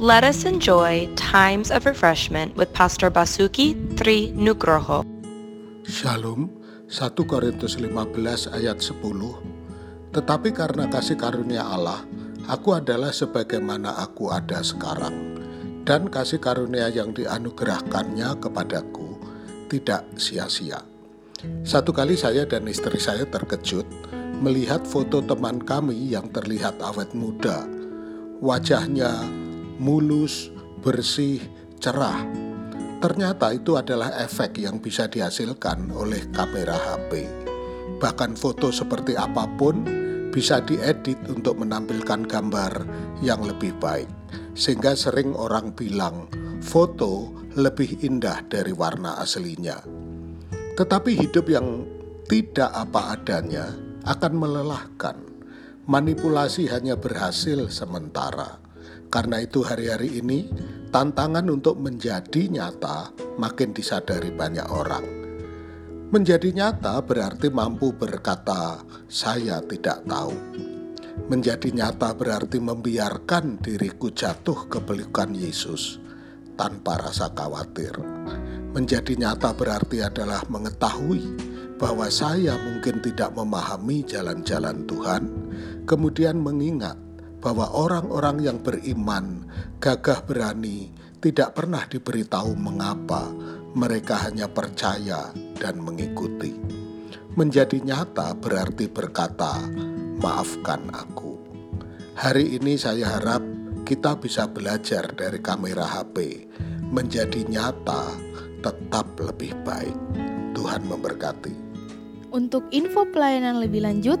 Let us enjoy times of refreshment with Pastor Basuki Tri Nugroho. Shalom, 1 Korintus 15 ayat 10. Tetapi karena kasih karunia Allah, aku adalah sebagaimana aku ada sekarang. Dan kasih karunia yang dianugerahkannya kepadaku tidak sia-sia. Satu kali saya dan istri saya terkejut melihat foto teman kami yang terlihat awet muda. Wajahnya mulus, bersih, cerah. Ternyata itu adalah efek yang bisa dihasilkan oleh kamera HP. Bahkan foto seperti apa pun bisa diedit untuk menampilkan gambar yang lebih baik. Sehingga sering orang bilang foto lebih indah dari warna aslinya. Tetapi hidup yang tidak apa adanya akan melelahkan. Manipulasi hanya berhasil sementara karena itu hari-hari ini tantangan untuk menjadi nyata makin disadari banyak orang. Menjadi nyata berarti mampu berkata, "Saya tidak tahu." Menjadi nyata berarti membiarkan diriku jatuh ke pelukan Yesus tanpa rasa khawatir. Menjadi nyata berarti adalah mengetahui bahwa saya mungkin tidak memahami jalan-jalan Tuhan, kemudian mengingat bahwa orang-orang yang beriman, gagah berani, tidak pernah diberitahu mengapa mereka hanya percaya dan mengikuti. Menjadi nyata berarti berkata, "Maafkan aku." Hari ini saya harap kita bisa belajar dari kamera HP menjadi nyata tetap lebih baik. Tuhan memberkati. Untuk info pelayanan lebih lanjut,